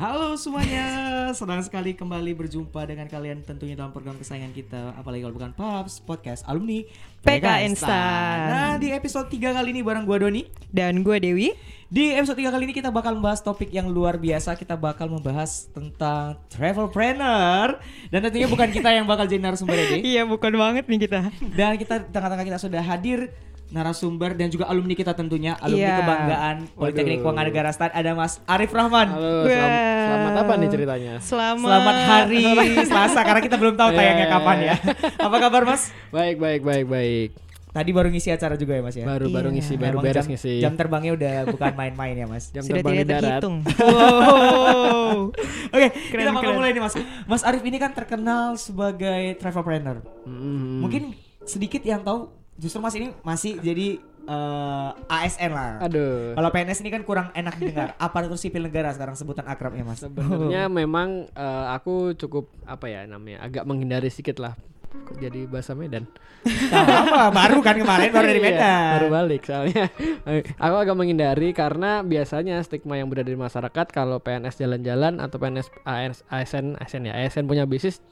Halo semuanya, senang sekali kembali berjumpa dengan kalian tentunya dalam program kesayangan kita Apalagi kalau bukan Pubs, Podcast Alumni PK Instan. Nah di episode 3 kali ini bareng gua Doni Dan gue Dewi. Di episode 3 kali ini kita bakal membahas topik yang luar biasa Kita bakal membahas tentang travel planner Dan tentunya bukan kita yang bakal jadi narasumber ini Iya bukan banget nih kita. Dan kita tengah-tengah kita sudah hadir narasumber dan juga alumni kita tentunya alumni Iya. kebanggaan Politeknik Keuangan Negara Stan ada Mas Arif Rahman. Halo, Wah. selamat, selamat apa nih ceritanya? Selamat. Selamat hari Selasa karena kita belum tahu tayangnya Iya, kapan ya. Apa kabar Mas? Baik, baik, baik, baik. Tadi baru ngisi acara juga ya Mas ya. Baru baru Iya. ngisi, baru Memang beres jam, ngisi. Jam terbangnya udah bukan main-main ya Mas. Jam Sudah terbang tidak terhitung. Wow. Oke, kita Keren, bakal mulai nih Mas. Mas Arif ini kan terkenal sebagai travel planner. Mm. Mungkin sedikit yang tahu justru Mas ini masih jadi eh, ASN lah. Aduh. Kalau PNS ini kan kurang enak didengar. Aparatur sipil negara sekarang sebutan akrabnya Mas. Sebenarnya memang eh, aku cukup apa ya namanya agak menghindari sedikit lah Kok jadi bahasa Medan. Nah, apa? Baru kan kemarin baru dari Iya, Medan. baru balik soalnya. aku agak menghindari karena biasanya stigma yang berada di masyarakat kalau PNS jalan-jalan atau PNS AS, ASN ASN ya ASN punya bisnis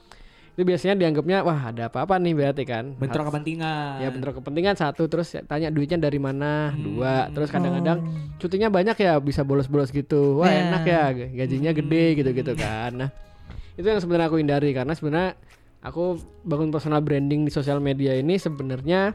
itu biasanya dianggapnya wah ada apa-apa nih berarti kan. Bentrok Harus- kepentingan. Ya bentrok kepentingan satu terus ya tanya duitnya dari mana Hmm. dua terus kadang-kadang cutinya banyak ya bisa bolos-bolos gitu wah Nah. enak ya gajinya gede gitu-gitu kan nah itu yang sebenarnya aku hindari karena sebenarnya aku bangun personal branding di sosial media ini sebenarnya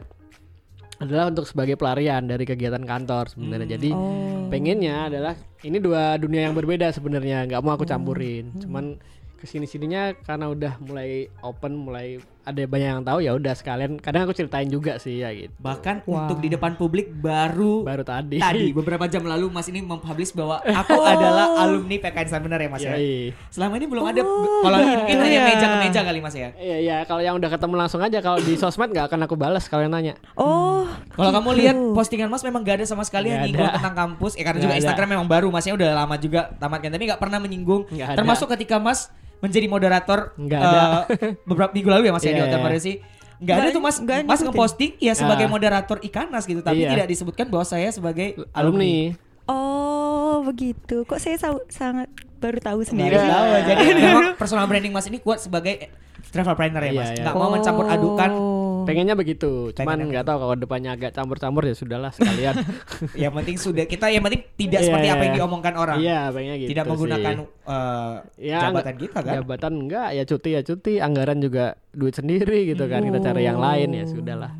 adalah untuk sebagai pelarian dari kegiatan kantor sebenarnya jadi Oh. pengennya adalah ini dua dunia yang berbeda sebenarnya nggak mau aku Oh. campurin cuman ke sini sininya karena udah mulai open mulai ada banyak yang tahu ya udah sekalian kadang aku ceritain juga sih ya gitu Bahkan Wah. untuk di depan publik baru baru tadi tadi beberapa jam lalu Mas ini mempublish bahwa aku adalah alumni PKN San benar ya Mas ya. Yoi. Selama ini belum ada kalau ini mungkin hanya Iya. meja ke meja kali Mas ya. Iya iya kalau yang udah ketemu langsung aja kalau di sosmed nggak akan aku balas kalau yang nanya. Oh. Kalau kamu gitu. lihat postingan Mas memang gak ada sama sekali yang nyinggung ada. tentang kampus. Ya karena Nggak juga ada. Instagram memang baru Masnya udah lama juga tamatkan tapi nggak pernah menyinggung. Ada. Termasuk ketika Mas menjadi moderator Nggak ada. beberapa minggu lalu ya Mas ya di Iya, Hotel iya. Maresi. Nggak ada tuh Mas nggak Mas ngeposting ya sebagai Ah. moderator Ikanas gitu tapi Iya. tidak disebutkan bahwa saya sebagai alumni. Oh begitu. Kok saya sangat baru tahu sendiri. Baru tahu. Jadi personal branding Mas ini kuat sebagai travel planner ya Iya, Mas. iya. Nggak mau mencampur adukan. Pengennya begitu, cuman nggak tahu kalau depannya agak campur-campur ya sudahlah sekalian. Yang penting sudah kita yang penting tidak Iya, seperti apa yang iya. diomongkan orang. Iya, pengennya gitu. tidak menggunakan sih. eh, Ya, jabatan kita kan. Jabatan enggak, ya cuti ya cuti, anggaran juga duit sendiri gitu kan. Kita cari yang lain ya sudahlah.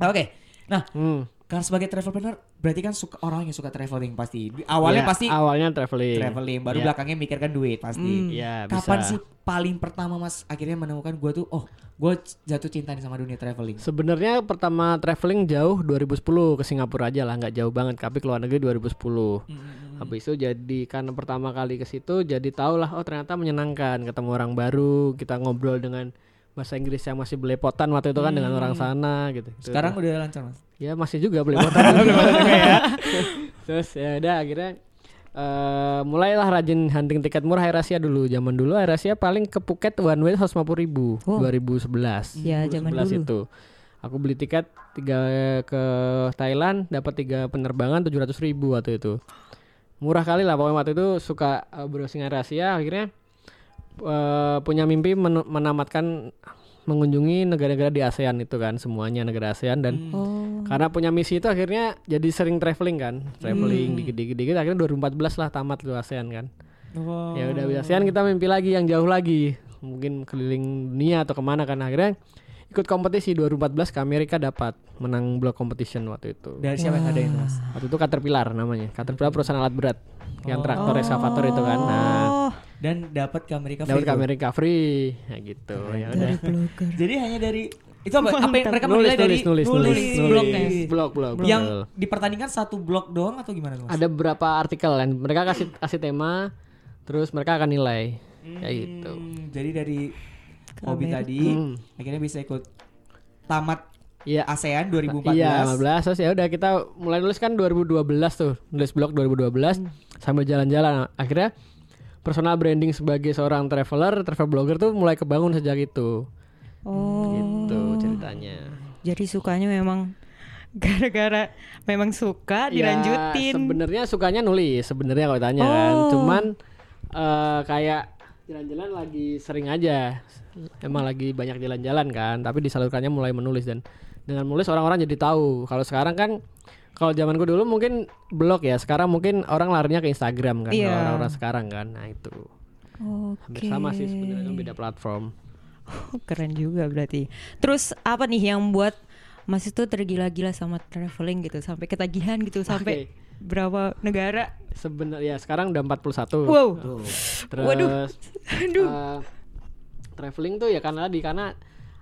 Oke. Nah, Hmm. Karena sebagai travel planner berarti kan suka orang yang suka traveling pasti. Di- Awalnya Ya, pasti awalnya traveling. traveling, baru Ya. belakangnya mikirkan duit pasti. Hmm. Iya, Kapan bisa. sih paling pertama Mas akhirnya menemukan gua tuh oh, gua jatuh cinta nih sama dunia traveling. Sebenarnya pertama traveling jauh 2010 ke Singapura aja lah, nggak jauh banget. Tapi ke luar negeri 2010. Hmm. Habis itu jadi karena pertama kali ke situ jadi tau lah oh ternyata menyenangkan ketemu orang baru, kita ngobrol dengan bahasa Inggris yang masih belepotan waktu itu kan dengan orang sana gitu. Itu- Sekarang udah lancar Mas. ya masih juga belepotan. Terus ya udah akhirnya eh mulailah rajin hunting tiket murah Air Asia dulu. Zaman dulu Air Asia paling ke Phuket one way 150 ribu Oh. 2011. Ya, zaman 2011 dulu. itu. Aku beli tiket tiga ke Thailand dapat tiga penerbangan 700 ribu waktu itu. Murah kali lah pokoknya waktu itu suka uh, browsing Air Asia akhirnya eh, punya mimpi men- menamatkan mengunjungi negara-negara di ASEAN itu kan semuanya negara ASEAN dan Hmm. Oh. karena punya misi itu akhirnya jadi sering traveling kan traveling Hmm. dikit-dikit dikit akhirnya 2014 lah tamat tuh ASEAN kan Wow. ya udah di ASEAN kita mimpi lagi yang jauh lagi mungkin keliling dunia atau ke mana kan akhirnya ikut kompetisi 2014 ke Amerika dapat menang blog competition waktu itu Dari siapa yang ngadain Mas? waktu itu Caterpillar namanya Caterpillar perusahaan alat berat yang Oh. traktor eskavator itu kan nah Oh. Dan dapat ke Amerika dapat free ke tuh. Amerika free ya gitu ya udah Dari blogger. Jadi hanya dari itu apa, apa yang mereka nulis menilai dari nulis nulis nulis blognya. blog blog Yang dipertandingkan satu blog doang atau gimana tuh, Mas? ada beberapa artikel kan mereka kasih kasih tema terus mereka akan nilai kayak gitu Hmm, Jadi dari Ke hobi tadi Hmm. akhirnya bisa ikut tamat Iya. ASEAN 2014. Iya, 15 terus ya udah kita mulai nulis kan 2012 tuh, nulis blog 2012 sambil jalan-jalan. Akhirnya personal branding sebagai seorang traveler, travel blogger tuh mulai kebangun sejak itu. Oh. Gitu ceritanya. Jadi sukanya memang gara-gara memang suka Ya, dilanjutin. sebenarnya sukanya nulis sebenarnya kalau tanya kan. Oh. Cuman eh kayak jalan-jalan lagi sering aja. Emang lagi banyak jalan-jalan kan, tapi disalurkannya mulai menulis dan dengan menulis orang-orang jadi tahu. Kalau sekarang kan kalau zamanku dulu mungkin blog ya, sekarang mungkin orang larinya ke Instagram kan, kalau orang-orang sekarang kan. Nah, itu. Oke. Hampir sama sih sebenarnya cuma beda platform. Oh, Keren juga berarti. Terus apa nih yang buat Mas itu tergila-gila sama traveling gitu sampai ketagihan gitu sampai berapa negara? Sebenarnya sekarang udah 41. Wow. Tuh. Terus Waduh. Aduh. eh, traveling tuh ya karena tadi karena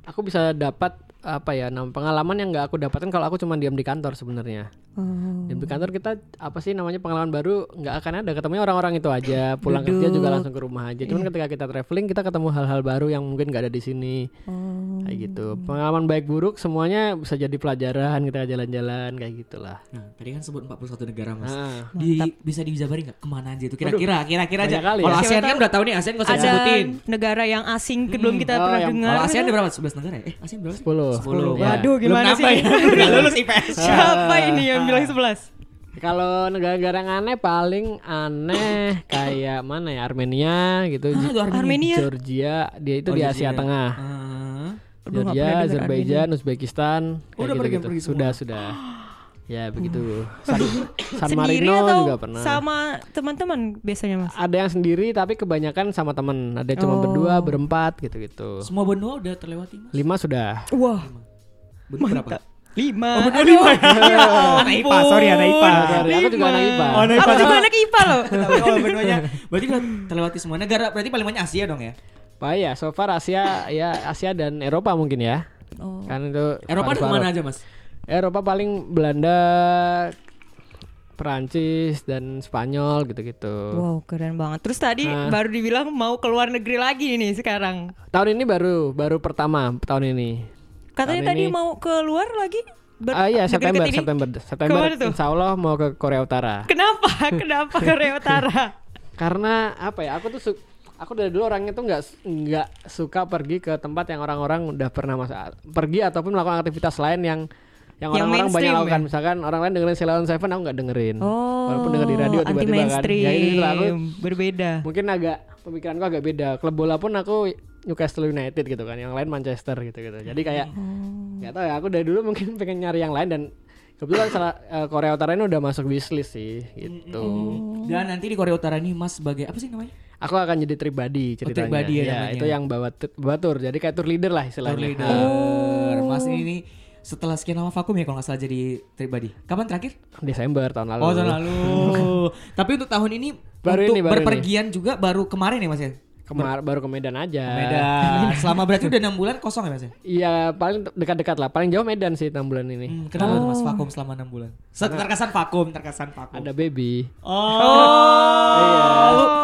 aku bisa dapat apa ya nam- pengalaman yang nggak aku dapatkan kalau aku cuma diam di kantor sebenarnya. Oh. diam di kantor kita apa sih namanya pengalaman baru nggak akan ada ketemunya orang-orang itu aja. Pulang kerja juga langsung ke rumah aja. Cuman ketika kita traveling kita ketemu hal-hal baru yang mungkin nggak ada di sini. Oh. kayak gitu. Pengalaman baik buruk semuanya bisa jadi pelajaran kita jalan-jalan kayak gitulah. Nah, tadi kan sebut 41 negara, Mas. nah Di, bisa dijabarin nggak? Ke mana aja itu? Kira-kira kira-kira aja. kali kalau ya. ASEAN kan udah tahu nih ASEAN gak usah Ada disebutin. negara yang asing belum kita Oh, pernah yang- dengar. kalau ASEAN ada berapa? 11 negara ya? Eh ASEAN berapa sih? 10 10 Ya. Waduh, Belum gimana nambah sih? ya udah lulus IPS Siapa ini yang bilang 11? Kalau negara-negara yang aneh paling aneh kayak mana ya Armenia gitu, Ah, itu Armenia. Armenia. Georgia dia itu Oh, di Georgia. Asia Tengah. Ah. Nggak Georgia, Azerbaijan, Uzbekistan, Oh, udah pergi semua. Sudah sudah. Ya begitu. San, San Sendiri Marino atau juga pernah. sama teman-teman biasanya Mas? Ada yang sendiri tapi kebanyakan sama temen. Ada yang cuma Oh. berdua, berempat gitu-gitu. semua benua udah terlewati Mas Lima sudah. Wah, benua berapa lima. Oh, benua lima ya? ya Anak IPA, sorry anak IPA. Sorry, aku juga anak. IPA. Oh, anak Aku IPA. juga anak IPA loh. Tapi oh benuanya berarti udah terlewati semua negara berarti paling banyak Asia dong ya Pak ya, so far Asia ya Asia dan Eropa mungkin ya. Oh. Kan itu Eropa ada paru-paru. ke mana aja Mas Eropa paling Belanda, Perancis dan Spanyol gitu-gitu. Wow, keren banget. Terus tadi Nah. baru dibilang mau ke luar negeri lagi nih sekarang. Tahun ini baru baru pertama tahun ini. Katanya Tahun tadi ini- mau keluar lagi? Ber- Ah iya September? September September tuh? Insya Allah mau ke Korea Utara. Kenapa? Kenapa Korea Utara? Karena apa ya? Aku tuh aku dari dulu orangnya tuh nggak nggak suka pergi ke tempat yang orang-orang udah pernah masa pergi ataupun melakukan aktivitas lain yang yang orang-orang banyak lakukan. ya? Misalkan orang lain dengerin Ceylon Seven, aku nggak dengerin. Oh, Walaupun denger di radio tiba-tiba kan. Ya ini lah, aku berbeda. mungkin agak pemikiranku agak beda. Klub bola pun aku Newcastle United gitu kan, yang lain Manchester gitu gitu. Jadi kayak Oh. nggak tahu ya, aku dari dulu mungkin pengen nyari yang lain dan kebetulan salah eh, Korea Utara ini udah masuk wishlist sih gitu. dan nanti di Korea Utara ini Mas sebagai apa sih namanya Aku akan jadi tribadi ceritanya. tribadi ya ya, namanya. itu yang bawa bawa tour. Jadi kayak tour leader lah Tour istilahnya. leader Nah, Mas ini setelah sekian lama vakum ya kalau nggak salah jadi pribadi. Kapan terakhir? Desember tahun lalu. oh tahun lalu. Tapi untuk tahun ini Baru untuk ini, baru berpergian juga baru kemarin ya Mas ya Kemar baru ke Medan aja. Medan selama berarti udah enam bulan kosong ya Mas ya Iya, paling dekat-dekat lah. Paling jauh Medan sih 6 bulan ini. Hmm, kenapa tuh Mas vakum selama enam bulan terkesan vakum terkesan vakum Ada baby. oh, Iya,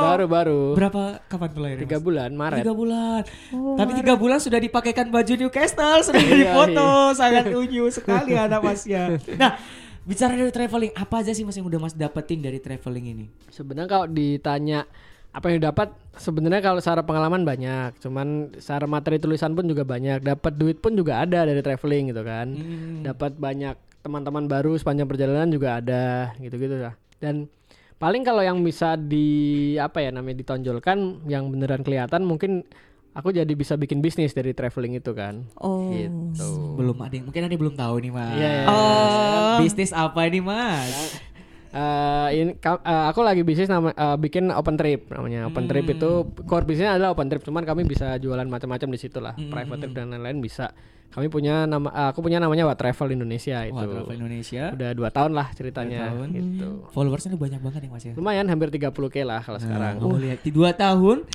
baru-baru. berapa kapan tuh lahirnya Tiga Mas? bulan Maret. Tiga bulan. Oh, Tapi tiga bulan sudah dipakaikan baju Newcastle, sudah Iya, dipoto, sangat unyu sekali anak masnya. Nah, bicara dari traveling, apa aja sih mas yang udah mas dapetin dari traveling ini? Sebenarnya kalau ditanya apa yang dapat sebenarnya kalau secara pengalaman banyak, cuman secara materi tulisan pun juga banyak. Dapat duit pun juga ada dari traveling gitu kan. Hmm. Dapat banyak teman-teman baru sepanjang perjalanan juga ada gitu-gitu lah. Dan paling kalau yang bisa di apa ya namanya ditonjolkan yang beneran kelihatan mungkin aku jadi bisa bikin bisnis dari traveling itu kan. Oh. Gitu. Belum ada yang, mungkin ada yang belum tahu nih mas. Iya, iya. Oh. Bisnis apa ini mas? Eh, ini eh, aku lagi bisnis nama eh, bikin open trip namanya. Open trip itu core bisnisnya adalah open trip, cuman kami bisa jualan macam-macam di situ lah. Private trip dan lain-lain bisa. Kami punya nama eh, aku punya namanya What Travel Indonesia itu. Wah, Travel Indonesia. Udah dua tahun lah ceritanya Dua tahun. gitu. Followersnya udah banyak banget ya mas ya. Lumayan hampir 30k lah kalau sekarang. Nah, kamu lihat di dua tahun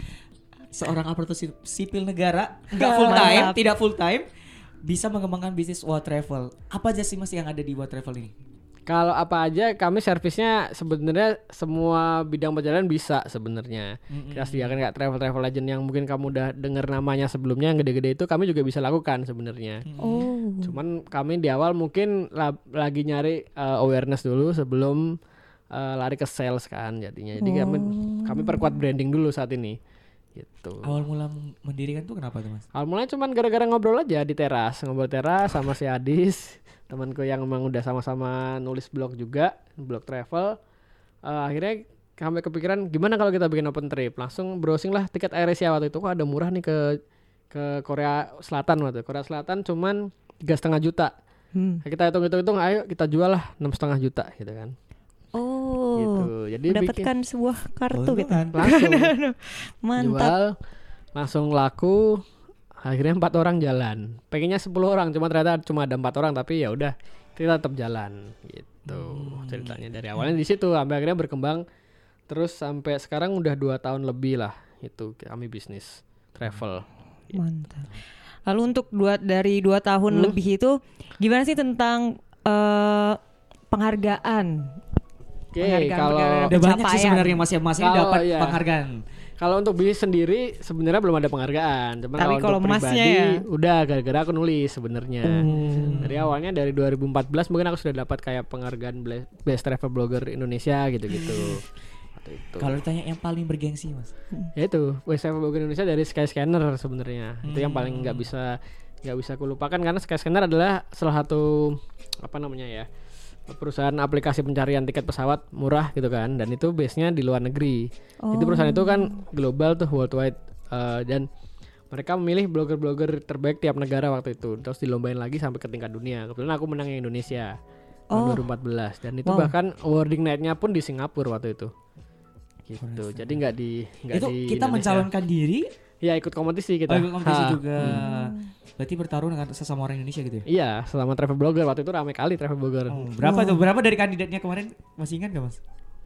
seorang aparatur si- sipil negara nggak full time, tidak full time bisa mengembangkan bisnis What Travel. Apa aja sih mas yang ada di What Travel ini? Kalau apa aja kami servisnya sebenarnya semua bidang perjalanan bisa sebenarnya. Kita sediakan kayak travel travel legend yang mungkin kamu udah dengar namanya sebelumnya yang gede-gede itu kami juga bisa lakukan sebenarnya. Oh. Cuman kami di awal mungkin la- lagi nyari uh, awareness dulu sebelum uh, lari ke sales kan jadinya. Jadi kami kami perkuat branding dulu saat ini. Gitu. Awal mula mendirikan tuh kenapa tuh mas? Awal mulanya cuman gara-gara ngobrol aja di teras, ngobrol teras sama si Adis, temanku yang emang udah sama-sama nulis blog juga, blog travel. Eh, akhirnya sampai kepikiran gimana kalau kita bikin open trip langsung browsing lah tiket AirAsia waktu itu kok ada murah nih ke ke Korea Selatan waktu itu. Korea Selatan cuman tiga setengah juta Hmm. Nah, kita hitung hitung hitung ayo kita jual lah enam setengah juta gitu kan Oh. gitu jadi bikin Mendapatkan sebuah kartu gitu. Keuntungan. langsung Mantap. jual langsung laku akhirnya empat orang jalan pengennya 10 orang cuma ternyata cuma ada empat orang tapi ya udah kita tetap jalan gitu ceritanya dari awalnya di situ sampai akhirnya berkembang terus sampai sekarang udah dua tahun lebih lah itu kami bisnis travel Mantap. Lalu untuk dua dari dua tahun Hmm. lebih itu gimana sih tentang eh, penghargaan? oke Penghargaan- kalau. Ada banyak sih sebenarnya Mas ya Mas ini dapat iya. penghargaan. Kalau untuk bisnis sendiri sebenarnya belum ada penghargaan cuman Tapi kalau kalau untuk pribadi ya? udah gara-gara aku nulis sebenarnya Hmm. Dari awalnya dari 2014 mungkin aku sudah dapat kayak penghargaan Best Travel Blogger Indonesia gitu-gitu. Waktu itu. Kalau ditanya yang paling bergengsi Mas. ya itu Best Travel Blogger Indonesia dari Skyscanner sebenarnya. Itu yang paling nggak bisa nggak bisa kulupakan karena Skyscanner adalah salah satu apa namanya ya perusahaan aplikasi pencarian tiket pesawat murah gitu kan dan itu base-nya di luar negeri. Itu perusahaan itu kan global tuh worldwide eh, dan mereka memilih blogger-blogger terbaik tiap negara waktu itu terus dilombain lagi sampai ke tingkat dunia. Kebetulan aku menang yang Indonesia tahun 2014 dan itu Wow. bahkan awarding night-nya pun di Singapura waktu itu. Gitu. Jadi nggak di nggak Itu di kita Indonesia. mencalonkan diri Ya ikut kompetisi kita. oh, ikut kompetisi Ha. juga. Berarti bertarung dengan sesama orang Indonesia gitu ya? Iya, selama travel blogger waktu itu ramai kali travel blogger. Oh, berapa tuh? Berapa dari kandidatnya kemarin? Masih ingat gak Mas?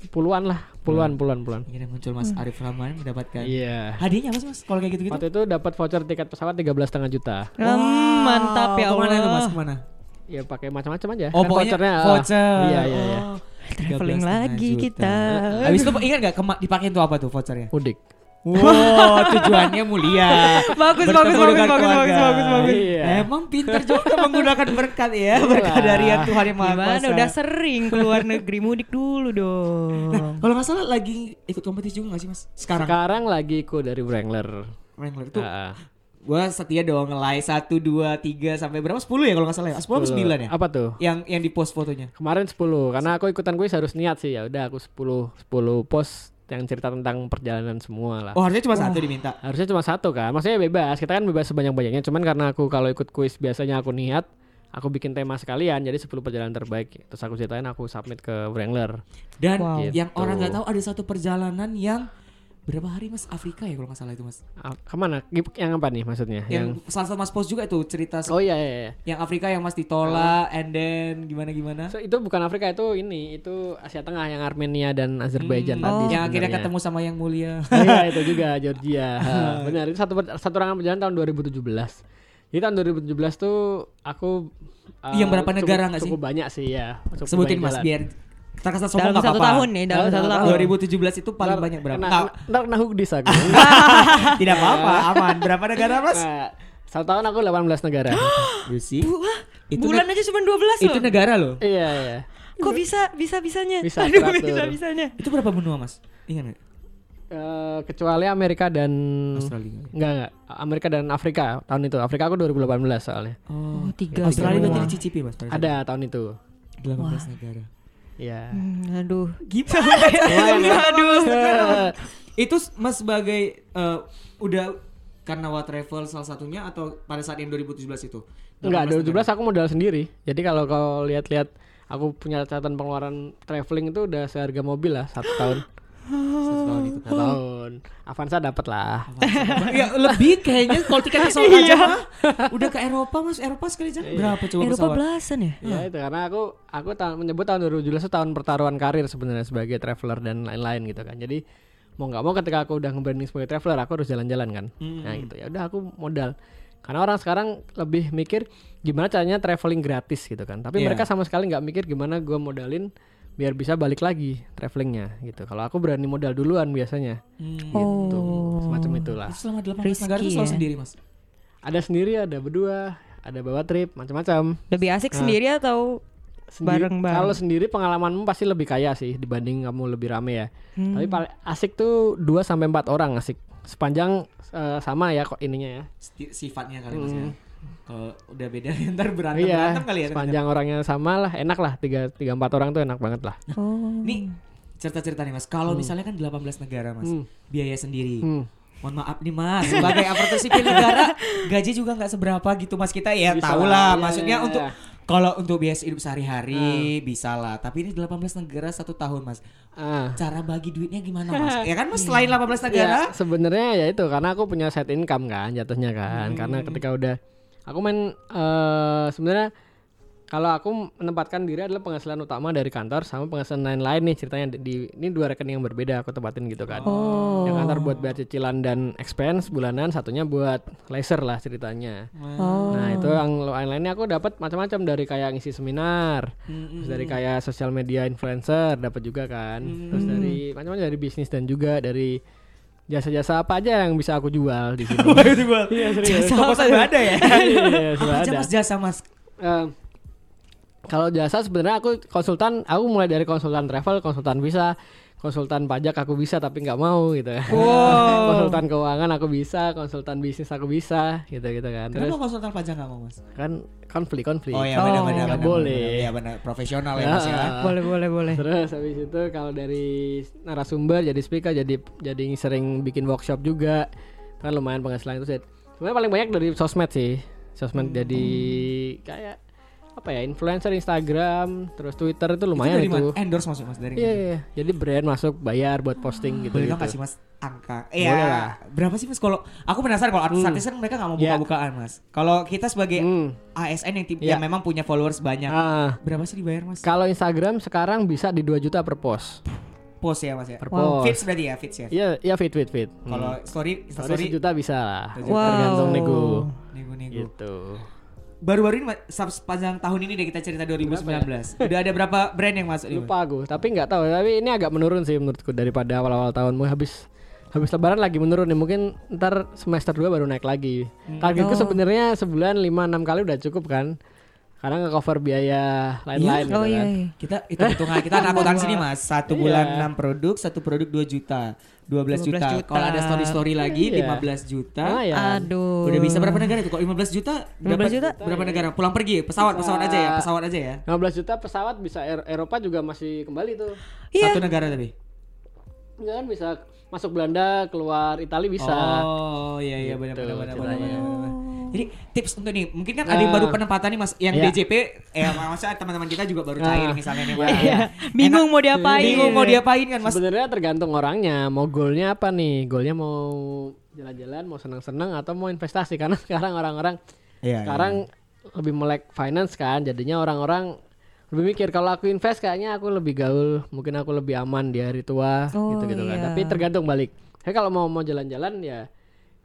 Puluhan lah, puluhan, puluhan, puluhan. Akhirnya muncul Mas Arif Rahman mendapatkan Iya. hadiahnya Mas Mas kalau kayak gitu-gitu. Waktu itu dapat voucher tiket pesawat 13,5 juta. Hmm, mantap ya Ke mana Allah. itu Mas? Ke mana? Ya pakai macam-macam aja. Oh Kan pokoknya vouchernya, voucher. Iya, iya, iya. Oh, Traveling 13,5 lagi juta. kita. Habis itu ingat gak dipakai itu apa tuh vouchernya? Mudik. Wow, tujuannya mulia. Bagus, bagus, bagus, bagus, bagus, bagus, bagus. Iya. Emang pinter juga menggunakan berkat ya, berkat dari yang Tuhan yang Maha Gimana Kuasa. udah sering keluar negeri mudik dulu dong. Kalau nggak salah lagi ikut kompetisi juga nggak sih mas? Sekarang. Sekarang lagi ikut dari Wrangler. Wrangler itu ah. gua setia dong ngelai satu dua tiga sampai berapa sepuluh ya kalau nggak salah ya? Sepuluh atau sembilan ya? Apa tuh? Yang yang di post fotonya. Kemarin 10 karena aku ikutan kuis harus niat sih ya. Udah aku 10 10 post yang cerita tentang perjalanan semua lah. Oh harusnya cuma satu diminta. Harusnya cuma satu kan. Maksudnya bebas. Kita kan bebas sebanyak-banyaknya. Cuman karena aku kalau ikut kuis biasanya aku niat aku bikin tema sekalian jadi 10 perjalanan terbaik. Terus aku ceritain aku submit ke Wrangler. Dan Wow. yang Gitu. orang nggak tahu ada satu perjalanan yang berapa hari mas Afrika ya kalau nggak salah itu mas. Ah, ke mana? Yang apa nih maksudnya? Yang, salah satu mas post juga itu cerita Oh iya iya. iya. yang Afrika yang mas ditolak and then gimana gimana. So, itu bukan Afrika itu ini itu Asia Tengah yang Armenia dan Azerbaijan Hmm, tadi. yang akhirnya ketemu sama yang mulia. Oh iya itu juga Georgia. Benar itu satu satu rangkaian perjalanan tahun 2017. Jadi tahun 2017 tuh aku uh, Yang berapa cukup- negara nggak sih? Cukup banyak sih ya. cukup Sebutin mas jalan. biar kita kasih sombong Dalam satu apa-apa. tahun nih, dalam Dalam satu tahun. 2017 itu paling Ntar- banyak berapa? Kena hugdis aku. tidak apa-apa, aman. Berapa negara mas? Nah, satu tahun aku 18 negara. You see? Itu Bulan ne- aja cuma 12 loh. itu negara loh. iya iya. Kok bisa bisa bisanya? Bisa Aduh, teratur. bisa bisanya. Itu berapa benua mas? Ingat nggak? Eh, kecuali Amerika dan Australia. Enggak enggak Amerika dan Afrika tahun itu Afrika aku 2018 soalnya Oh, tiga Australia berarti dicicipi mas? ada tahun itu itu? 18 negara. Iya Hmm, aduh. Gimana? Ya. Aduh. itu mas sebagai eh, udah karena What Travel salah satunya atau pada saat yang 2017 itu? Enggak 18 2017 aku modal sendiri jadi kalau kau lihat-lihat aku punya catatan pengeluaran traveling itu udah seharga mobil lah satu tahun Satu tahun itu. satu tahun. Avanza dapat lah ya lebih kayaknya kalau tiket pesawat aja mah. Udah ke Eropa mas. Eropa sekali jalan berapa coba Eropa pesawat? belasan ya? ya itu karena aku aku ta- menyebut tahun 2017 itu tahun pertaruhan karir sebenarnya sebagai traveler dan lain-lain gitu kan. Jadi mau nggak mau ketika aku udah nge-branding sebagai traveler aku harus jalan-jalan kan. Nah gitu. Ya udah aku modal. Karena orang sekarang lebih mikir gimana caranya traveling gratis gitu kan. Tapi Iya. mereka sama sekali nggak mikir gimana gua modalin biar bisa balik lagi travelingnya gitu kalau aku berani modal duluan biasanya Hmm. gitu semacam itulah Itu selama 18 Risky negara itu selalu ya. sendiri mas? ada sendiri ada berdua ada bawa trip macam-macam Lebih asik Nah. sendiri atau Bareng-bareng. Kalau sendiri pengalamanmu pasti lebih kaya sih dibanding kamu lebih rame ya. Hmm. Tapi paling asik tuh 2 sampai 4 orang asik. Sepanjang eh, sama ya kok ininya ya. Sifatnya kali mas ya. Kalau udah beda ntar berantem iya. berantem kali ya. Sepanjang orangnya sama lah, enak lah 3 3 4 orang tuh enak banget lah. Oh. Nih cerita-cerita nih Mas. Kalau misalnya kan 18 negara Mas, Hmm. biaya sendiri. Hmm. Mohon maaf nih Mas, sebagai aparatur sipil negara gaji juga nggak seberapa gitu Mas kita ya Bisa tahu lah, iya, Maksudnya iya, untuk iya. kalau untuk biaya hidup sehari-hari bisa lah. Tapi ini 18 negara satu tahun Mas. Ah. Cara bagi duitnya gimana Mas? ya kan Mas selain 18 negara, Ya, sebenarnya ya itu karena aku punya side income kan jatuhnya kan. Karena ketika udah aku main eh sebenarnya kalau aku menempatkan diri adalah penghasilan utama dari kantor sama penghasilan lain-lain nih ceritanya di, ini dua rekening yang berbeda aku tempatin gitu kan. Oh. Yang kantor buat bayar cicilan dan expense bulanan, satunya buat laser lah ceritanya. Oh. Nah itu yang lain-lainnya aku dapat macam-macam dari kayak ngisi seminar, terus dari kayak sosial media influencer dapat juga kan, terus dari macam-macam dari bisnis dan juga dari jasa-jasa apa aja yang bisa aku jual di sini. Iya serius. toko serba ada ya. Iya, Apa sudah aja ada. Mas jasa Mas? Eh, kalau jasa sebenarnya aku konsultan, aku mulai dari konsultan travel, konsultan visa, konsultan pajak aku bisa tapi nggak mau gitu ya. konsultan keuangan aku bisa, konsultan bisnis aku bisa, gitu gitu kan. Terus Kenapa konsultan pajak nggak mau Mas? kan konflik konflik. Oh ya Oh, benar benar nggak benar, boleh. Iya benar profesional ya Mas ya. Boleh boleh boleh. Terus habis itu kalau dari narasumber jadi speaker jadi jadi sering bikin workshop juga kan lumayan penghasilan itu sih. Sebenarnya paling banyak dari sosmed sih. Sosmed jadi kayak apa ya influencer Instagram terus Twitter itu lumayan dari itu. Endorse masuk Mas dari Iya, mana? iya, jadi brand masuk bayar buat posting gitu. Boleh gitu. dong kasih mas angka? Boleh lah. Berapa sih mas kalau aku penasaran kalau artis-artis kan mereka nggak mau Iya. buka-bukaan mas. Kalau kita sebagai Hmm. ASN yang, Iya. yang memang punya followers banyak, Ah, berapa sih dibayar mas? kalau Instagram sekarang bisa di 2 juta per post. Post ya mas ya. Per post. Fits berarti ya fits ya. Iya, iya fit fit fit. Hmm. Kalau story, Story story sejuta bisa lah. Wow. Tergantung nego. nego-nego. Gitu. Baru-baru ini sepanjang tahun ini deh kita cerita 2019. Udah ada berapa brand yang masuk? Lupa aku, tapi nggak tahu. Tapi ini agak menurun sih menurutku daripada awal-awal tahun. Mau habis habis lebaran lagi menurun nih. Mungkin ntar semester 2 baru naik lagi. Targetku Oh. sebenarnya sebulan 5 6 kali udah cukup kan. Karena nge-cover biaya lain-lain gitu Oh iya kan. iya. Kita itu hitungan kita anak akuntansi nih mas. Satu Iya. bulan 6 produk, satu produk 2 juta, 12, 12 juta. juta. Kalau ada story story lagi Iya. 15 juta. Ah, ya. Aduh. Udah bisa berapa negara itu? Kok 15 juta? 15 dapat juta? Berapa negara? Pulang pergi, pesawat, Bisa. pesawat aja ya, pesawat aja ya. 15 juta pesawat bisa Er- Eropa juga masih kembali tuh. Iya. Satu negara tapi. Enggak kan bisa masuk Belanda, keluar Italia bisa. Oh iya iya benar Gitu benar benar ceritanya. benar, benar. Jadi tips untuk nih, mungkin kan ada yang Nah. baru penempatan nih Mas, yang Iya. DJP eh maksudnya teman-teman kita juga baru cair misalnya nih Mas. Iya. Bingung Enak- mau diapain. Bingung mau diapain kan Mas? Sebenarnya tergantung orangnya, mau goalnya apa nih? Goalnya mau jalan-jalan, mau senang-senang atau mau investasi? Karena sekarang orang-orang Iya. sekarang lebih melek finance kan, jadinya orang-orang lebih mikir kalau aku invest kayaknya aku lebih gaul, mungkin aku lebih aman di hari tua Oh, gitu-gitu kan. iya. Tapi tergantung balik. Saya kalau mau mau jalan-jalan ya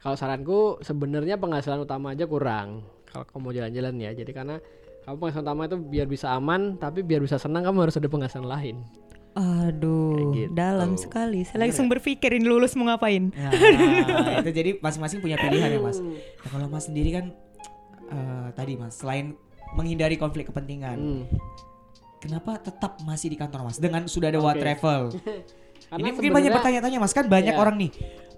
kalau saranku sebenarnya penghasilan utama aja kurang. Kalau kamu mau jalan-jalan ya. Jadi karena kamu penghasilan utama itu biar bisa aman, tapi biar bisa senang kamu harus ada penghasilan lain. Aduh, Kayak gitu. dalam sekali. Saya langsung berpikir ini lulus mau ngapain. Nah, itu jadi masing-masing punya pilihan ya Mas. Nah, kalau Mas sendiri kan eh, tadi Mas, selain menghindari konflik kepentingan, Hmm. kenapa tetap masih di kantor Mas dengan sudah ada Oke. Travel? Karena Ini mungkin banyak pertanyaan-tanya Mas kan banyak Iya. orang nih.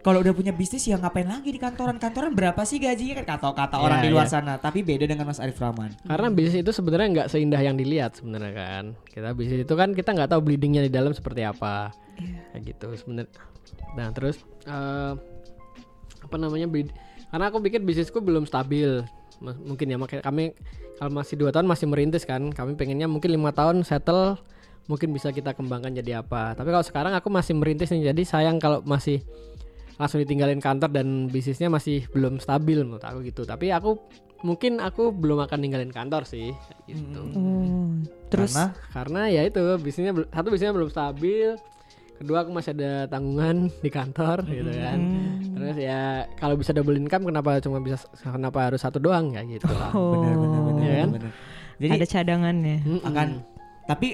Kalau udah punya bisnis ya ngapain lagi di kantoran? Kantoran berapa sih gajinya kan kata-kata Iya, orang di luar iya. sana. Tapi beda dengan Mas Arif Rahman. Karena bisnis itu sebenarnya nggak seindah yang dilihat sebenarnya kan. Kita bisnis itu kan kita nggak tahu bleedingnya di dalam seperti apa. Kayak gitu sebenarnya. Nah terus eh, apa namanya Karena aku pikir bisnisku belum stabil. Mungkin ya makanya kami kalau masih dua tahun masih merintis kan. Kami pengennya mungkin lima tahun settle. Mungkin bisa kita kembangkan jadi apa. Tapi kalau sekarang aku masih merintis nih. Jadi sayang kalau masih langsung ditinggalin kantor dan bisnisnya masih belum stabil menurut aku gitu. Tapi aku mungkin aku belum akan ninggalin kantor sih gitu. Oh, terus Karena Karena ya itu bisnisnya satu bisnisnya belum stabil. Kedua aku masih ada tanggungan di kantor gitu kan. Terus ya kalau bisa double income kenapa cuma bisa kenapa harus satu doang ya gitu lah. oh, benar benar benar Iya kan? benar. Jadi ada cadangannya. Akan tapi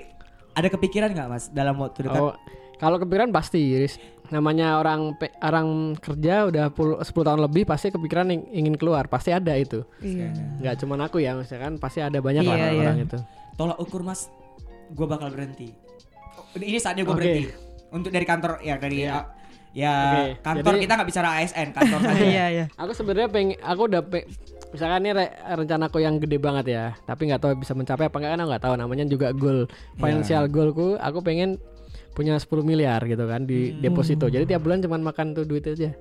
ada kepikiran nggak Mas dalam waktu dekat? Oh, kalau kepikiran pasti Riz. Namanya orang pe- orang kerja udah pul- 10 tahun lebih pasti kepikiran ing- ingin keluar pasti ada itu Iya. nggak cuman aku ya maksudnya kan pasti ada banyak Iya, orang-orang iya. itu Tolak ukur Mas, gue bakal berhenti. Oh, Ini saatnya gue Oke. berhenti. Untuk dari kantor ya dari Iya. uh, ya Oke, kantor jadi- kita nggak bicara ASN kantor saja. Iya, iya. aku sebenarnya pengen aku udah pe- misalkan ini re- rencanaku yang gede banget ya tapi nggak tahu bisa mencapai apa enggak kan aku nggak tahu namanya juga goal financial goalku aku pengen punya 10 miliar gitu kan di deposito. Jadi tiap bulan cuman makan tuh duit aja.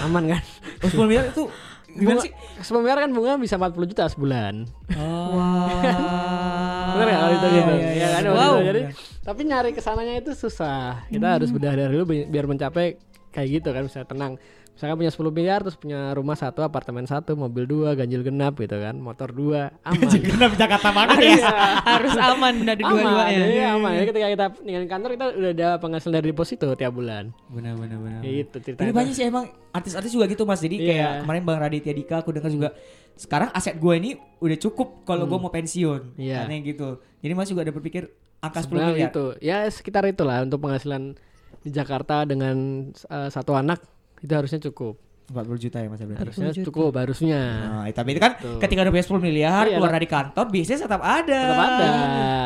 Aman kan? Oh, 10 miliar itu gimana Bunga, sih? 10 miliar kan bunga bisa 40 juta sebulan. Oh. Bener ya kalau itu Iya, gitu? iya, iya, Ya kan, bener, Jadi tapi nyari ke sananya itu susah. Kita harus bedah dari dulu bi- biar mencapai kayak gitu kan bisa tenang. Misalkan punya 10 miliar terus punya rumah satu, apartemen satu, mobil dua, ganjil genap gitu kan, motor dua, aman. Genap Jakarta banget ya. Iya. Harus aman dari aman, dua-duanya. jadi aman. Jadi ketika kita ninggalin kantor kita udah ada penghasilan dari deposito tiap bulan. Benar benar benar. Kayak gitu ceritanya. Ini banyak sih emang artis-artis juga gitu Mas. Jadi Iya. kayak kemarin Bang Raditya Dika aku dengar juga sekarang aset gue ini udah cukup kalau gue mau pensiun. Iya. Katanya gitu. Jadi Mas juga ada berpikir angka 10 Sebenarnya miliar. itu ya sekitar itulah untuk penghasilan di Jakarta dengan eh, satu anak itu harusnya cukup 40 juta ya Mas berarti. harusnya juta. cukup harusnya Nah, tapi itu kan Betul. ketika udah punya 10 miliar Iya, keluar dari kantor bisnis tetap ada. Tetap ada.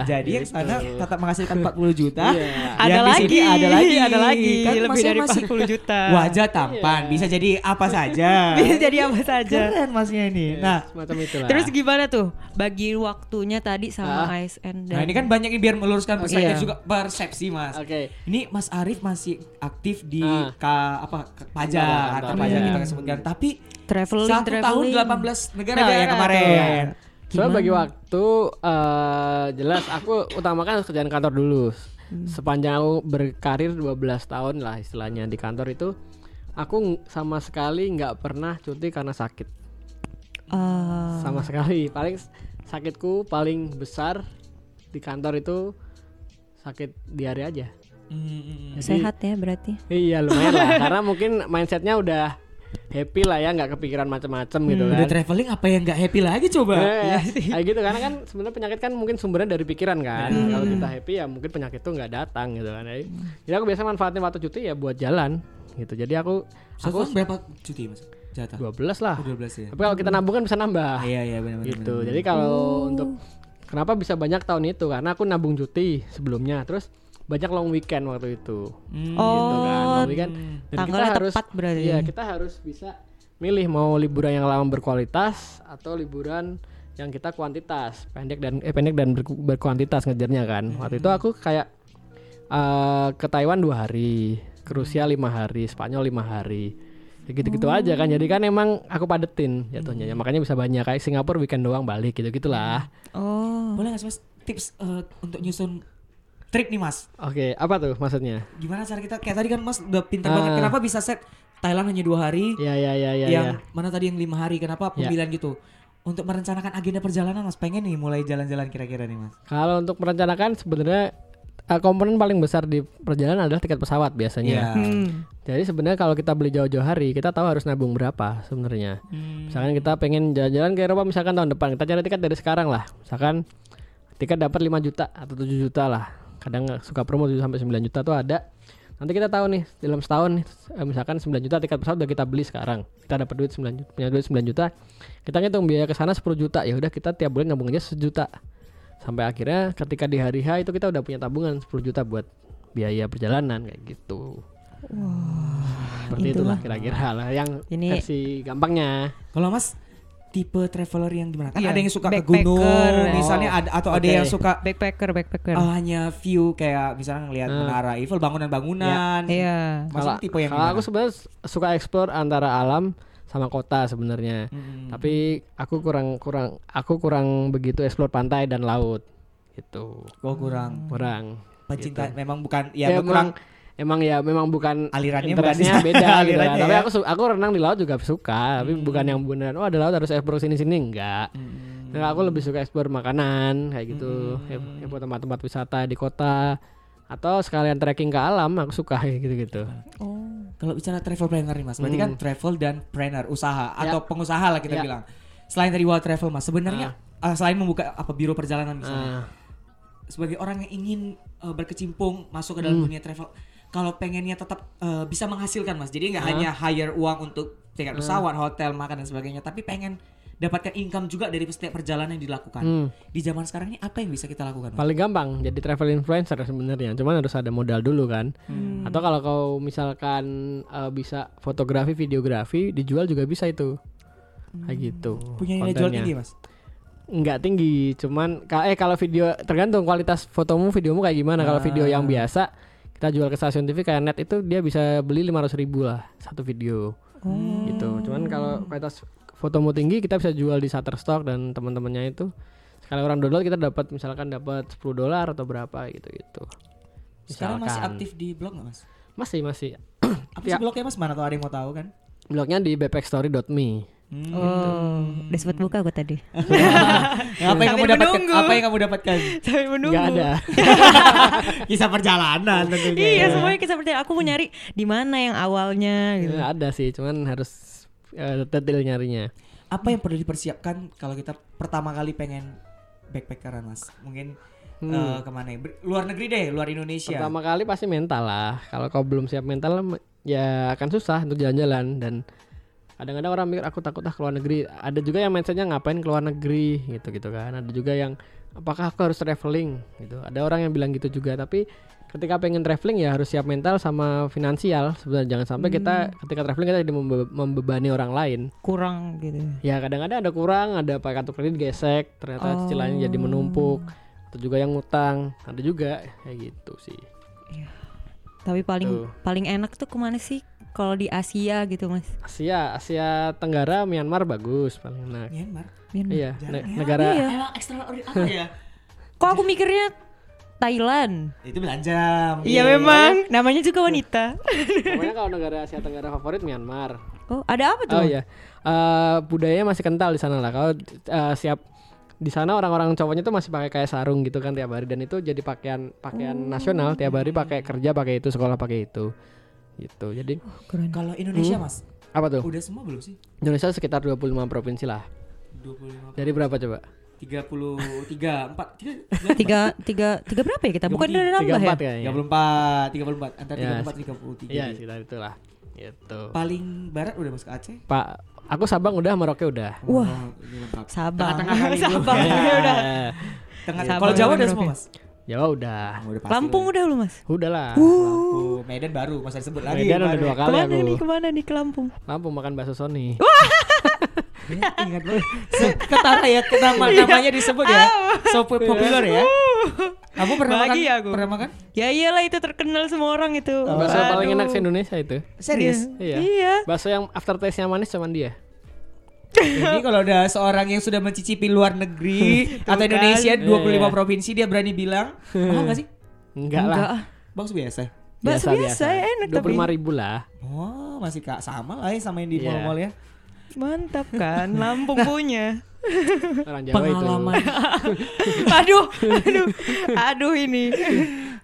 Jadi yang Gitu. sana tetap menghasilkan 40 juta. Iya. Ada di lagi, sini ada lagi, ada lagi, Kan lebih dari masih 40 juta. Wajah tampan, Iya. bisa jadi apa saja. Bisa jadi apa saja. Keren masnya ini. Ya, Nah, semacam itulah Terus gimana tuh bagi waktunya tadi sama Ah. ASN dan nah ini kan banyak yang biar meluruskan persepsi Iya. juga persepsi Mas. oke Ini Mas Arif masih aktif di Ah. ka, apa pajak, kantor, pajak iya. kita sebutkan. Tapi traveling satu tahun traveling. 18 negara, Negara ya kemarin. Soalnya Gimana? bagi waktu eh, jelas aku utamakan harus kerjaan kantor dulu. Hmm. Sepanjang aku berkarir 12 tahun lah istilahnya di kantor itu aku sama sekali nggak pernah cuti karena sakit. Ah, Sama sekali. Paling sakitku paling besar di kantor itu sakit diare aja. Hmm, hmm, hmm. Jadi- sehat ya berarti. Iya lumayan lah karena mungkin mindsetnya udah happy lah ya nggak kepikiran macam-macam gitu Hmm, kan. Udah traveling apa yang nggak happy lagi coba? Eh, kayak gitu karena kan sebenarnya penyakit kan mungkin sumbernya dari pikiran kan. Kalau kita happy ya mungkin penyakit itu nggak datang gitu kan. Jadi, jadi aku biasa manfaatin waktu cuti ya buat jalan gitu. Jadi aku Satu aku berapa cuti Mas? Jatah. 12 lah. Oh, 12 ya. Tapi kalau kita nabung kan bisa nambah. Iya iya benar benar. gitu. Jadi kalau untuk kenapa bisa banyak tahun itu karena aku nabung cuti sebelumnya. Terus banyak long weekend waktu itu. Hmm. gitu kan. Oh, Long weekend. Dan tanggalnya kita harus tepat berarti. Iya, kita harus bisa milih mau liburan yang lama berkualitas atau liburan yang kita kuantitas, pendek dan eh pendek dan berku- berkuantitas ngejarnya kan. Waktu itu aku kayak eh, ke Taiwan dua hari, ke Rusia lima hari, Spanyol lima hari. Ya gitu-gitu aja kan. Jadi kan emang aku padetin jatuhnya. Ya, makanya bisa banyak kayak Singapura weekend doang balik gitu-gitulah. Oh. Boleh nggak sih, Mas tips eh, untuk nyusun trip nih Mas? Oke, apa tuh maksudnya? Gimana cara kita kayak tadi kan Mas udah pinter Ah. banget. Kenapa bisa set Thailand hanya dua hari? Ya ya ya ya. yang ya. mana tadi yang lima hari? Kenapa Ya. pemilihan gitu? Untuk merencanakan agenda perjalanan Mas pengen nih mulai jalan-jalan kira-kira nih Mas. Kalau untuk merencanakan sebenarnya eh, komponen paling besar di perjalanan adalah tiket pesawat biasanya. Iya. Hmm. Jadi sebenarnya kalau kita beli jauh-jauh hari, kita tahu harus nabung berapa sebenarnya. Hmm. Misalkan kita pengen jalan-jalan ke Eropa misalkan tahun depan, kita cari tiket dari sekarang lah. Misalkan tiket dapat 5 juta atau 7 juta lah. Kadang suka promo 7 sampai 9 juta tuh ada. Nanti kita tahu nih dalam setahun nih eh, misalkan 9 juta tiket pesawat udah kita beli sekarang. Kita dapat duit 9 juta, punya duit 9 juta. Kita ngitung biaya ke sana 10 juta. Ya udah kita tiap bulan nabung aja sejuta. Sampai akhirnya ketika di hari H itu kita udah punya tabungan 10 juta buat biaya perjalanan kayak gitu. Seperti itulah itulah. kira-kira lah yang Ini- versi gampangnya. Kalau Mas tipe traveler yang gimana? Kan Iya, ada yang suka ke backpacker. gunung, Oh, misalnya ada atau ada oke. yang suka Backpacker, backpacker. oh, hanya view kayak misalnya ngelihat Ah. menara Eiffel, bangunan-bangunan. Iya. Mas ini tipe yang kalau aku sebenarnya suka explore antara alam sama kota sebenarnya. Hmm. Tapi aku kurang kurang aku kurang begitu explore pantai dan laut. Gitu. Kok kurang Kurang. pecinta Gitu. memang bukan ya, Ya, kurang emang ya memang bukan alirannya bukan beda gitu. Alirannya Tapi ya. aku aku renang di laut juga suka, tapi bukan yang beneran oh ada laut harus explore sini-sini enggak. Hmm. Nah, aku lebih suka explore makanan kayak gitu, ya, ya buat tempat-tempat wisata di kota atau sekalian trekking ke alam aku suka kayak gitu-gitu. Oh. Kalau bicara travel planner nih Mas, berarti kan Hmm. travel dan planner usaha Ya. atau pengusaha lah kita Ya. bilang. Selain dari wild travel Mas, sebenarnya uh, selain membuka apa biro perjalanan misalnya, Ah, sebagai orang yang ingin uh, berkecimpung masuk ke dalam Hmm. dunia travel, kalau pengennya tetap uh, bisa menghasilkan Mas. Jadi nggak Ah. hanya hire uang untuk tiket pesawat, hotel, makan dan sebagainya, tapi pengen dapatkan income juga dari setiap perjalanan yang dilakukan. Hmm. Di zaman sekarang ini apa yang bisa kita lakukan? Mas? paling gampang jadi travel influencer sebenarnya cuman harus ada modal dulu kan Hmm. atau kalau kau misalkan eh, bisa fotografi videografi dijual juga bisa itu kayak gitu Punya nilai jual tinggi Mas. nggak tinggi cuman eh kalau video tergantung kualitas fotomu videomu kayak gimana kalau video yang Ah. biasa kita jual ke stasiun TV kayak net itu dia bisa beli 500 ribu lah satu video Oh. gitu cuman kalau kualitas fotomu tinggi kita bisa jual di Shutterstock dan teman-temannya itu sekali orang download kita dapat misalkan dapat 10 dolar atau berapa gitu gitu Sekarang masih aktif di blog nggak mas? masih masih Apa Ya. sih blognya mas? Mana kalau ada yang mau tahu kan? blognya di bpstory.me Hmm. Oh, udah sempat buka gue tadi. Ya, apa yang kamu dapatkan? Apa yang kamu dapatkan? Sampai menunggu. nggak ada Kisah perjalanan tentunya. Iya, semuanya kita seperti aku mau nyari di mana yang awalnya gitu. Nggak ada sih cuman harus eh, detail nyarinya Apa yang perlu dipersiapkan kalau kita pertama kali pengen backpackeran mas? Mungkin eh, ke mana ya? Luar negeri deh, luar Indonesia. Pertama kali pasti mental lah. Kalau kau belum siap mental ya akan susah untuk jalan-jalan dan kadang-kadang orang mikir aku takut ah keluar negeri. Ada juga yang mindsetnya ngapain keluar negeri gitu-gitu kan. Ada juga yang apakah aku harus traveling gitu. Ada orang yang bilang gitu juga tapi ketika pengen traveling ya harus siap mental sama finansial sebenarnya jangan sampai kita ketika traveling kita jadi membe- membebani orang lain Kurang gitu. ya kadang-kadang ada kurang ada pakai kartu kredit gesek ternyata cicilannya jadi menumpuk atau juga yang ngutang ada juga kayak gitu sih Tapi paling Tuh. paling enak tuh ke mana sih? Kalau di Asia gitu mas. Asia Asia Tenggara Myanmar bagus paling enak Myanmar. Myanmar. iya ne- ya. negara Iya. Emang ekstra apa ya? Kok aku mikirnya Thailand? Itu belanja. Iya memang. Namanya juga wanita. pokoknya kalau negara Asia Tenggara favorit Myanmar Oh ada apa tuh? oh iya Eh, budayanya masih kental di sana lah kalau eh, siap di sana orang-orang cowoknya tuh masih pakai kayak sarung gitu kan tiap hari dan itu jadi pakaian pakaian nasional tiap hari pakai kerja pakai itu sekolah pakai itu gitu jadi Keren. Kalau Indonesia mas, apa tuh udah semua belum sih? Indonesia sekitar 25 provinsi lah 25 dari berapa coba 33 4 Tiga tiga tiga berapa ya kita? Bukan dari nambah ya? 34 kayaknya 34 34 antara Ya, 34 33 iya sekitar itulah gitu paling barat udah masuk Aceh Pak aku Sabang udah Merauke udah Wah. Oh, lengkap. Sabang. Tengah-tengah. Sabang Ya. ya udah. Tengah Sabang kalau Jawa udah semua mas Jawa udah Oh, udah Lampung udah lu mas? udah lah Lampung Medan baru masa disebut lagi Medan udah dua kali Ke mana aku nih? Ke mana nih ke Lampung? Lampung makan bakso Sony Ya, ingat banget ketara ya nama namanya disebut ya so po- populer ya kamu pernah makan Bagi aku. pernah makan Ya iyalah itu terkenal semua orang itu. bakso paling enak se Indonesia itu serius iya Iya. bakso yang aftertaste-nya manis cuman dia Ini kalau ada seorang yang sudah mencicipi luar negeri atau kan. Indonesia 25 Iya. provinsi dia berani bilang mahal gak sih? enggak lah Enggak ah. Bakso biasa. Bakso biasa, enak dua tapi. puluh ribu lah Oh, masih kak sama lah ya sama yang di Iya. mall-mall ya. Mantap kan, Lampung punya. orang Jawa Pengalaman aduh, aduh, aduh ini.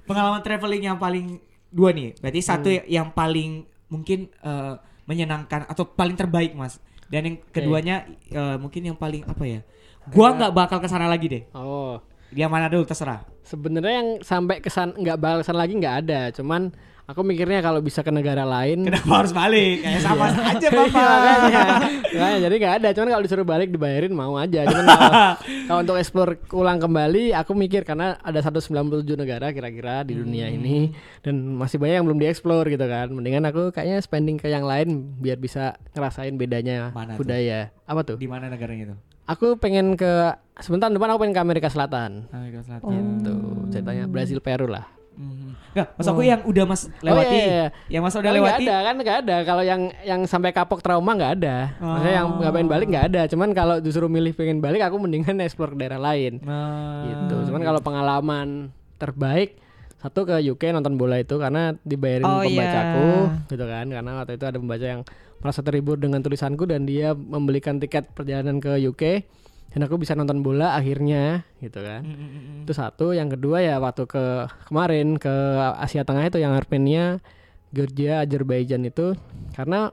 pengalaman traveling yang paling dua nih. Berarti satu yang paling mungkin eh, menyenangkan atau paling terbaik, Mas. Dan yang keduanya eh, mungkin yang paling apa ya? Gua nggak bakal ke sana lagi deh. itu oh Yang mana dulu terserah. Sebenarnya yang sampai kesan nggak balasan lagi nggak ada. Cuman aku mikirnya kalau bisa ke negara lain Kenapa harus balik? Kayak sama aja, Bapak. makanya, makanya jadi nggak ada. Cuman kalau disuruh balik dibayarin mau aja. Cuman kalau, untuk explore ulang kembali aku mikir karena ada 197 negara kira-kira di dunia ini. Dan masih banyak yang belum dieksplor gitu kan. Mendingan aku kayaknya spending ke yang lain biar bisa ngerasain bedanya Mana tuh? budaya. Apa tuh? Di mana negaranya itu? aku pengen ke sebentar depan aku pengen ke Amerika Selatan. Amerika Selatan. gitu ceritanya Brazil Peru lah. Mhm. Nggak, mas aku yang udah mas lewati, Oh, iya, iya. yang mas udah nggak lewati, ada kan nggak ada. Kalau yang yang sampai kapok trauma nggak ada. Maksudnya yang Oh. nggak pengen balik nggak ada. Cuman kalau disuruh milih pengen balik aku mendingan explore ke daerah lain. Nah, gitu. Cuman kalau pengalaman terbaik satu ke UK nonton bola itu karena dibayarin Oh, pembacaku iya. gitu kan. Karena waktu itu ada pembaca yang merasa terhibur dengan tulisanku dan dia membelikan tiket perjalanan ke UK dan aku bisa nonton bola akhirnya gitu kan. Mm, mm, mm, mm. itu satu yang kedua ya waktu ke kemarin ke Asia Tengah itu yang Armenia Georgia Azerbaijan itu. Karena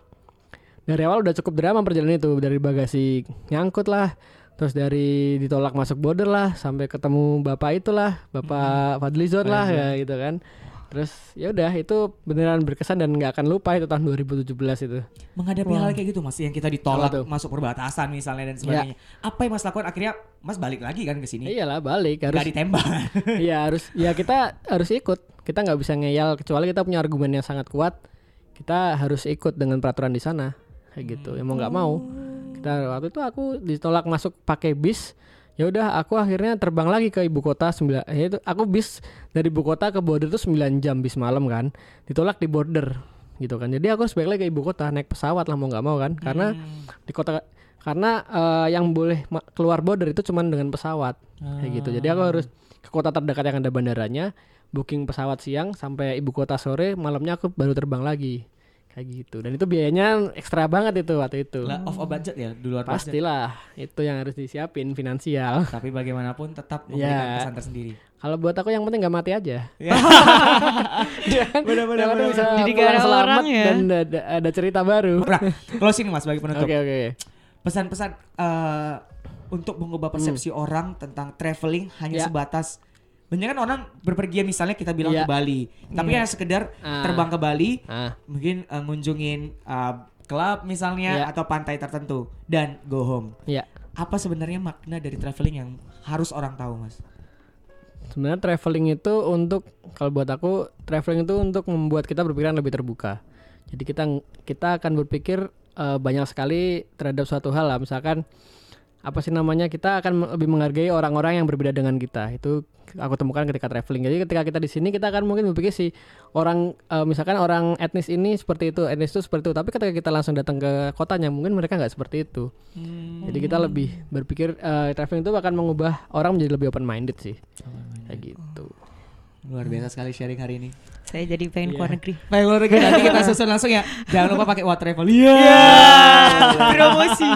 dari awal udah cukup drama perjalanan itu dari bagasi nyangkut lah terus dari ditolak masuk border lah sampai ketemu bapak itulah bapak Fadlizon lah ya gitu kan terus ya udah itu beneran berkesan dan nggak akan lupa itu tahun 2017 itu. Menghadapi hal kayak gitu mas yang kita ditolak tuh? masuk perbatasan misalnya dan sebagainya. Apa yang mas lakukan? Akhirnya mas balik lagi kan ke sini? Iyalah balik harus nggak ditembak. Iya harus ya kita harus ikut. Kita nggak bisa ngeyel kecuali kita punya argumen yang sangat kuat kita harus ikut dengan peraturan di sana. Kayak gitu. Ya mau nggak mau. Kita waktu itu aku ditolak masuk pakai bis ya udah aku akhirnya terbang lagi ke ibu kota sembilan ya itu aku bis dari ibu kota ke border tuh 9 jam bis malam kan. Ditolak di border gitu kan. Jadi aku harus balik lagi ke ibu kota naik pesawat lah mau nggak mau kan. Karena Hmm. di kota karena eh, yang boleh keluar border itu cuman dengan pesawat. Kayak gitu. Jadi aku harus ke kota terdekat yang ada bandaranya booking pesawat siang sampai ibu kota sore malamnya aku baru terbang lagi kayak gitu dan itu biayanya ekstra banget itu waktu itu Lah, off of budget ya, di luar budget. pastilah itu yang harus disiapin finansial Tapi bagaimanapun tetap memberikan Ya. kesan tersendiri. kalau buat aku yang penting nggak mati aja Ya. benar-benar bisa Jadi pulang selamat orang ya. dan ada, ada cerita baru Nah, closing Mas bagi penutup. oke oke Pesan-pesan eh, untuk mengubah persepsi orang tentang traveling hanya Ya. sebatas banyak kan orang berpergian misalnya kita bilang Ya. ke Bali, tapi hanya sekedar Ah. terbang ke Bali, ah mungkin eh, ngunjungin eh, klub misalnya Ya. atau pantai tertentu dan go home. ya Apa sebenarnya makna dari traveling yang harus orang tahu, Mas? Sebenarnya traveling itu untuk kalau buat aku traveling itu untuk membuat kita berpikiran lebih terbuka. Jadi kita kita akan berpikir eh, banyak sekali terhadap suatu hal lah. Misalkan apa sih namanya kita akan lebih menghargai orang-orang yang berbeda dengan kita. Itu aku temukan ketika traveling. Jadi ketika kita di sini kita akan mungkin berpikir sih orang eh, misalkan orang etnis ini seperti itu, etnis itu seperti itu. Tapi ketika kita langsung datang ke kotanya mungkin mereka nggak seperti itu. Jadi kita lebih berpikir eh, traveling itu akan mengubah orang menjadi lebih open minded sih. Kayak gitu. Luar biasa sekali sharing hari ini. Saya jadi pengen keluar negeri. Baik luar negeri nanti kita susun langsung ya. Jangan lupa pakai What Travel. Iya. Promosi.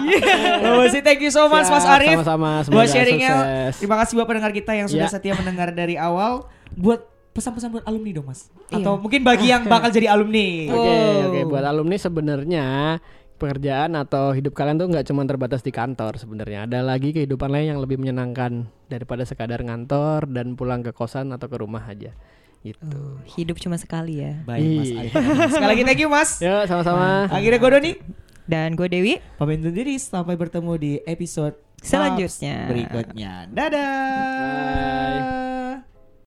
Promosi. Thank you so much Mas Arif. Sama-sama. Buat Semoga sharingnya. sukses. Terima kasih buat pendengar kita yang sudah Ya. setia mendengar dari awal. Buat pesan-pesan buat alumni dong Mas. Iya. Atau mungkin bagi yang bakal jadi alumni. Oke, oke. Buat alumni sebenarnya pekerjaan atau hidup kalian tuh nggak cuma terbatas di kantor sebenarnya. Ada lagi kehidupan lain yang lebih menyenangkan daripada sekadar ngantor dan pulang ke kosan atau ke rumah aja. Gitu. Hidup cuma sekali ya. Baik Mas Iya. Arif. Sekali lagi thank you Mas. Yuk, sama-sama. Akhirnya gue Doni. Dan gue Dewi. Pamit undur diri sampai bertemu di episode Selanjutnya. berikutnya. Dadah. Bye.